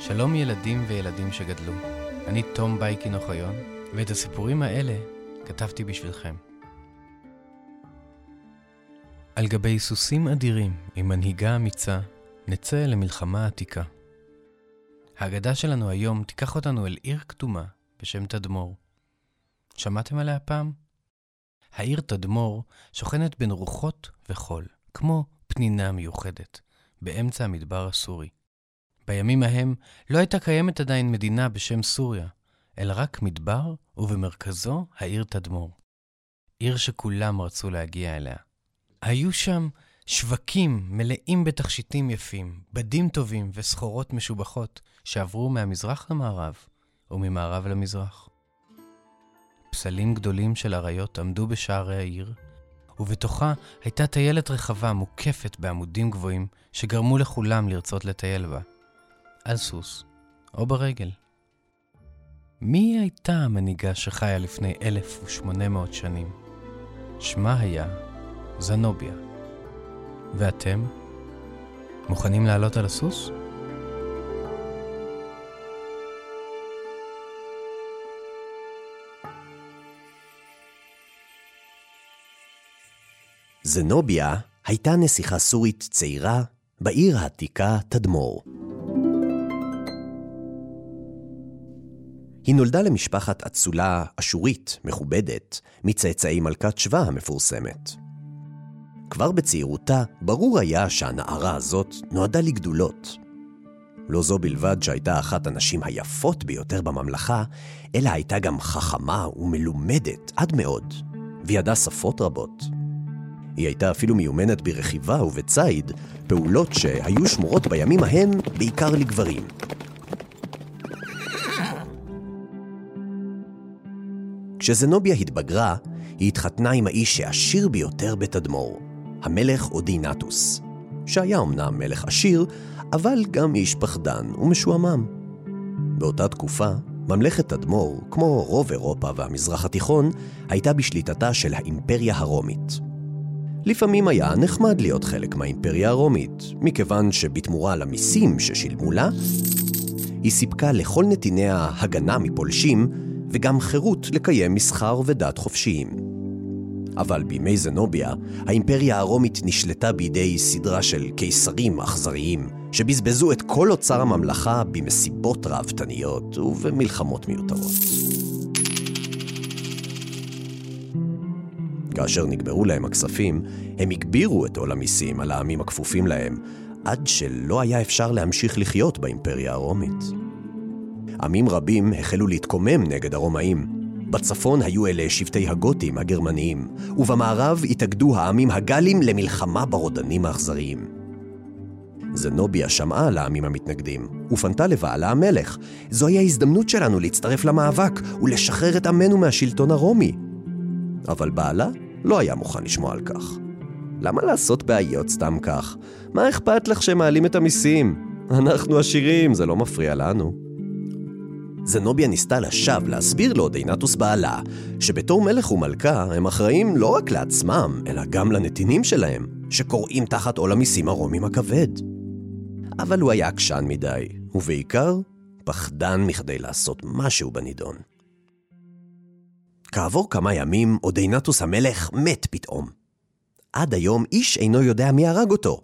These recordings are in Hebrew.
שלום ילדים וילדים שגדלו. אני תום בייקין אוחיון, ואת הסיפורים האלה כתבתי בשבילכם. על גבי סוסים אדירים עם מנהיגה אמיצה, נצא למלחמה עתיקה. ההגדה שלנו היום תיקח אותנו אל עיר קדומה בשם תדמור. שמעתם עליה פעם? העיר תדמור שוכנת בין רוחות וחול, כמו פנינה מיוחדת, באמצע המדבר הסורי. בימים ההם לא הייתה קיימת עדיין מדינה בשם סוריה, אלא רק מדבר, ובמרכזו העיר תדמור. עיר שכולם רצו להגיע אליה. היו שם שווקים מלאים בתכשיטים יפים, בדים טובים וסחורות משובחות שעברו מהמזרח למערב וממערב למזרח. פסלים גדולים של אריות עמדו בשערי העיר, ובתוכה הייתה טיילת רחבה מוקפת בעמודים גבוהים שגרמו לכולם לרצות לטייל בה. על סוס או ברגל. מי הייתה המנהיגה שחיה לפני 1,800 שנים? שמה היה זנוביה. ואתם? מוכנים לעלות על הסוס? זנוביה הייתה נסיכה סורית צעירה בעיר העתיקה תדמור. היא נולדה למשפחת אצולה אשורית מכובדת מצאצאי מלכת שבא המפורסמת. כבר בצעירותה ברור היה שהנערה הזאת נועדה לגדולות. לא זו בלבד שהייתה אחת הנשים היפות ביותר בממלכה, אלא הייתה גם חכמה ומלומדת עד מאוד, וידעה שפות רבות. היא הייתה אפילו מיומנת ברכיבה ובציד, פעולות שהיו שמורות בימים ההם בעיקר לגברים. כשזנוביה התבגרה, היא התחתנה עם האיש העשיר ביותר בתדמור, המלך אודינטוס, שהיה אמנם מלך עשיר, אבל גם איש פחדן ומשועמם. באותה תקופה, ממלכת תדמור, כמו רוב אירופה והמזרח התיכון, הייתה בשליטתה של האימפריה הרומית. לפעמים היה נחמד להיות חלק מהאימפריה הרומית, מכיוון שבתמורה למיסים ששילמו לה, היא סיפקה לכל נתיניה הגנה מפולשים, וגם חירות לקיים מסחר ודת חופשיים. אבל בימי זנוביה, האימפריה הרומית נשלטה בידי סדרה של קיסרים אכזריים, שבזבזו את כל אוצר הממלכה במסיבות ראוותניות ובמלחמות מיותרות. כאשר נגמרו להם הכספים, הם הגבירו את עול המיסים על העמים הכפופים להם, עד שלא היה אפשר להמשיך לחיות באימפריה הרומית. עמים רבים החלו להתקומם נגד הרומאים. בצפון היו אלה שבטי הגותים הגרמניים, ובמערב התאגדו העמים הגלים למלחמה ברודנים האכזריים. זנוביה שמעה על העמים המתנגדים, ופנתה לבעלה המלך. זוהי ההזדמנות שלנו להצטרף למאבק ולשחרר את עמנו מהשלטון הרומי. אבל בעלה לא היה מוכן לשמוע על כך. למה לעשות בעיות סתם כך? מה אכפת לך שמעלים את המיסים? אנחנו עשירים, זה לא מפריע לנו. זנוביה ניסתה לשווא להסביר לאודינטוס בעלה, שבתור מלך ומלכה הם אחראים לא רק לעצמם, אלא גם לנתינים שלהם, שקוראים תחת עול המיסים הרומים הכבד. אבל הוא היה עקשן מדי, ובעיקר, פחדן מכדי לעשות משהו בנידון. כעבור כמה ימים, אודינטוס המלך מת פתאום. עד היום איש אינו יודע מי הרג אותו.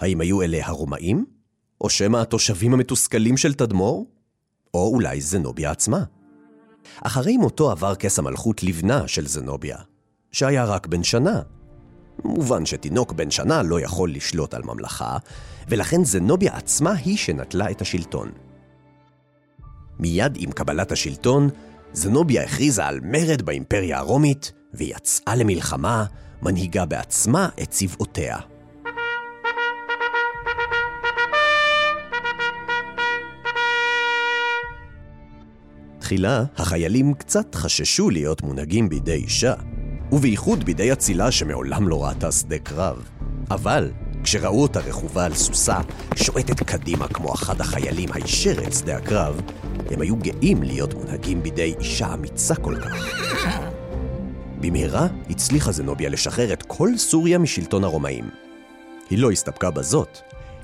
האם היו אלה הרומאים? או שמא התושבים המתוסכלים של תדמור? או אולי זנוביה עצמה. אחרי מותו עבר כס המלכות לבנה של זנוביה, שהיה רק בן שנה. מובן שתינוק בן שנה לא יכול לשלוט על ממלכה, ולכן זנוביה עצמה היא שנטלה את השלטון. מיד עם קבלת השלטון, זנוביה הכריזה על מרד באימפריה הרומית, ויצאה למלחמה, מנהיגה בעצמה את צבאותיה. תחילה, החיילים קצת חששו להיות מונהגים בידי אישה, ובייחוד בידי אצילה שמעולם לא ראתה שדה קרב. אבל, כשראו אותה רכובה על סוסה, שועטת קדימה כמו אחד החיילים הישר את שדה הקרב, הם היו גאים להיות מונהגים בידי אישה אמיצה כל כך. במהרה הצליחה זנוביה לשחרר את כל סוריה משלטון הרומאים. היא לא הסתפקה בזאת,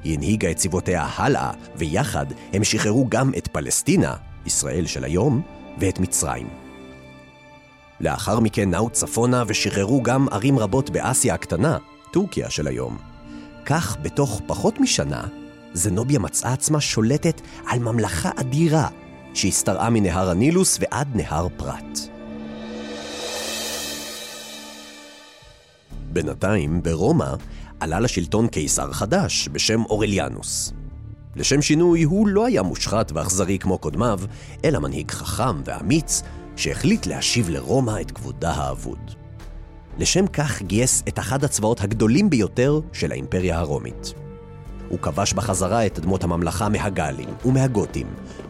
היא הנהיגה את צבאותיה הלאה, ויחד הם שחררו גם את פלסטינה, ישראל של היום, ואת מצרים. לאחר מכן נעו צפונה ושחררו גם ערים רבות באסיה הקטנה, טורקיה של היום. כך, בתוך פחות משנה, זנוביה מצאה עצמה שולטת על ממלכה אדירה, שהשתרעה מנהר הנילוס ועד נהר פרת. בינתיים, ברומא, עלה לשלטון קיסר חדש בשם אורליאנוס. לשם שינוי, הוא לא היה מושחת ואכזרי כמו קודמיו, אלא מנהיג חכם ואמיץ, שהחליט להשיב לרומא את כבודה האבוד. לשם כך גייס את אחד הצבאות הגדולים ביותר של האימפריה הרומית. הוא כבש בחזרה את אדמות הממלכה מהגלים ומהגותים,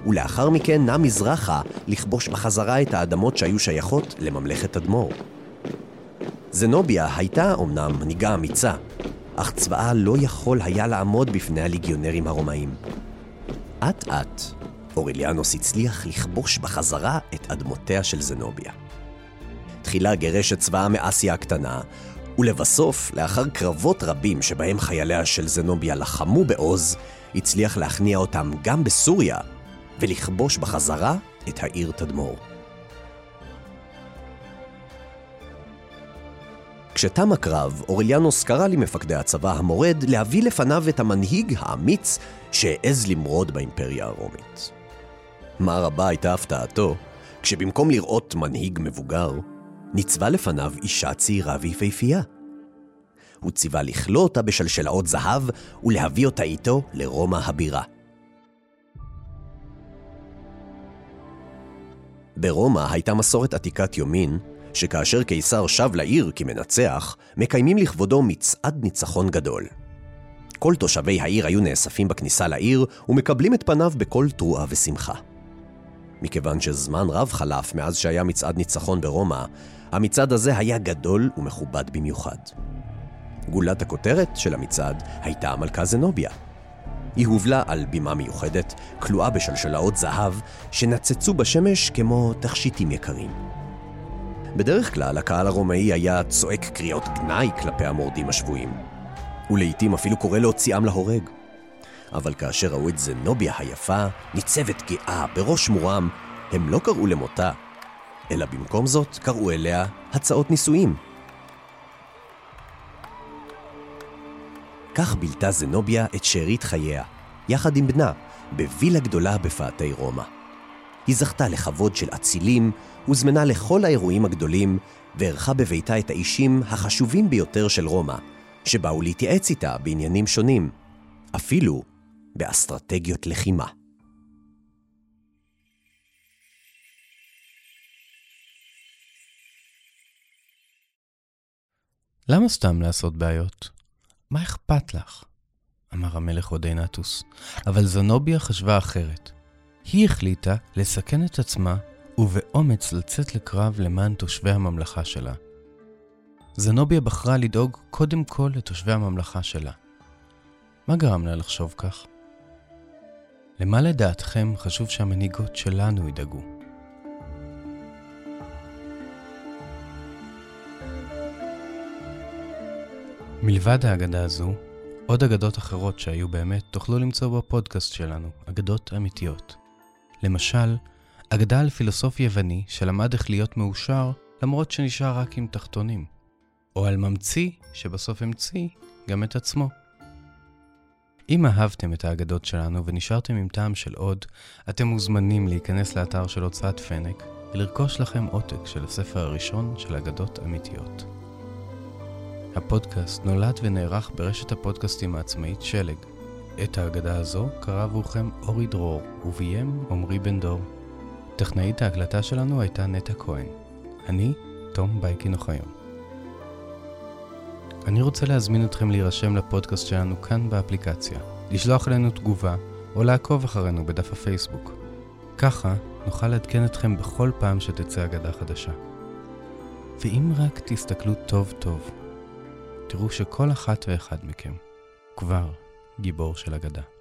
ולאחר מכן נע מזרחה לכבוש בחזרה את האדמות שהיו שייכות לממלכת אדמו"ר. זנוביה הייתה אומנם מנהיגה אמיצה, אך צבאה לא יכול היה לעמוד בפני הליגיונרים הרומאים. אט אט, אורליאנוס הצליח לכבוש בחזרה את אדמותיה של זנוביה. תחילה גירש את צבאה מאסיה הקטנה, ולבסוף, לאחר קרבות רבים שבהם חייליה של זנוביה לחמו בעוז, הצליח להכניע אותם גם בסוריה, ולכבוש בחזרה את העיר תדמור. כשתם הקרב, אורליאנוס קרא למפקדי הצבא המורד להביא לפניו את המנהיג האמיץ שהעז למרוד באימפריה הרומית. מה רבה הייתה הפתעתו, כשבמקום לראות מנהיג מבוגר, ניצבה לפניו אישה צעירה ויפהפייה. הוא ציווה לכלוא אותה בשלשלאות זהב ולהביא אותה איתו לרומא הבירה. ברומא הייתה מסורת עתיקת יומין, שכאשר קיסר שב לעיר כמנצח, מקיימים לכבודו מצעד ניצחון גדול. כל תושבי העיר היו נאספים בכניסה לעיר ומקבלים את פניו בכל תרועה ושמחה. מכיוון שזמן רב חלף מאז שהיה מצעד ניצחון ברומא, המצעד הזה היה גדול ומכובד במיוחד. גולת הכותרת של המצעד הייתה המלכה זנוביה. היא הובלה על בימה מיוחדת, כלואה בשלשלאות זהב, שנצצו בשמש כמו תכשיטים יקרים. בדרך כלל הקהל הרומאי היה צועק קריאות גנאי כלפי המורדים השבויים, ולעיתים אפילו קורא להוציאם להורג. אבל כאשר ראו את זנוביה היפה, ניצבת גאה בראש מורם, הם לא קראו למותה, אלא במקום זאת קראו אליה הצעות נישואים. כך בילתה זנוביה את שארית חייה, יחד עם בנה, בווילה גדולה בפאתי רומא. היא זכתה לכבוד של אצילים, הוזמנה לכל האירועים הגדולים, וערכה בביתה את האישים החשובים ביותר של רומא, שבאו להתייעץ איתה בעניינים שונים, אפילו באסטרטגיות לחימה. למה סתם לעשות בעיות? מה אכפת לך? אמר המלך אודינטוס, אבל זנוביה חשבה אחרת. היא החליטה לסכן את עצמה ובאומץ לצאת לקרב למען תושבי הממלכה שלה. זנוביה בחרה לדאוג קודם כל לתושבי הממלכה שלה. מה גרם לה לחשוב כך? למה לדעתכם חשוב שהמנהיגות שלנו ידאגו? מלבד האגדה הזו, עוד אגדות אחרות שהיו באמת תוכלו למצוא בפודקאסט שלנו, אגדות אמיתיות. למשל, אגדה על פילוסוף יווני שלמד איך להיות מאושר למרות שנשאר רק עם תחתונים. או על ממציא שבסוף המציא גם את עצמו. אם אהבתם את האגדות שלנו ונשארתם עם טעם של עוד, אתם מוזמנים להיכנס לאתר של הוצאת פנק ולרכוש לכם עותק של הספר הראשון של אגדות אמיתיות. הפודקאסט נולד ונערך ברשת הפודקאסטים העצמאית שלג. את ההגדה הזו קרא עבורכם אורי דרור, וביים עמרי בן דור. טכנאית ההקלטה שלנו הייתה נטע כהן. אני, תום בייקין אוחיון. אני רוצה להזמין אתכם להירשם לפודקאסט שלנו כאן באפליקציה, לשלוח אלינו תגובה או לעקוב אחרינו בדף הפייסבוק. ככה נוכל לעדכן אתכם בכל פעם שתצא אגדה חדשה. ואם רק תסתכלו טוב טוב, תראו שכל אחת ואחד מכם כבר גיבור של אגדה.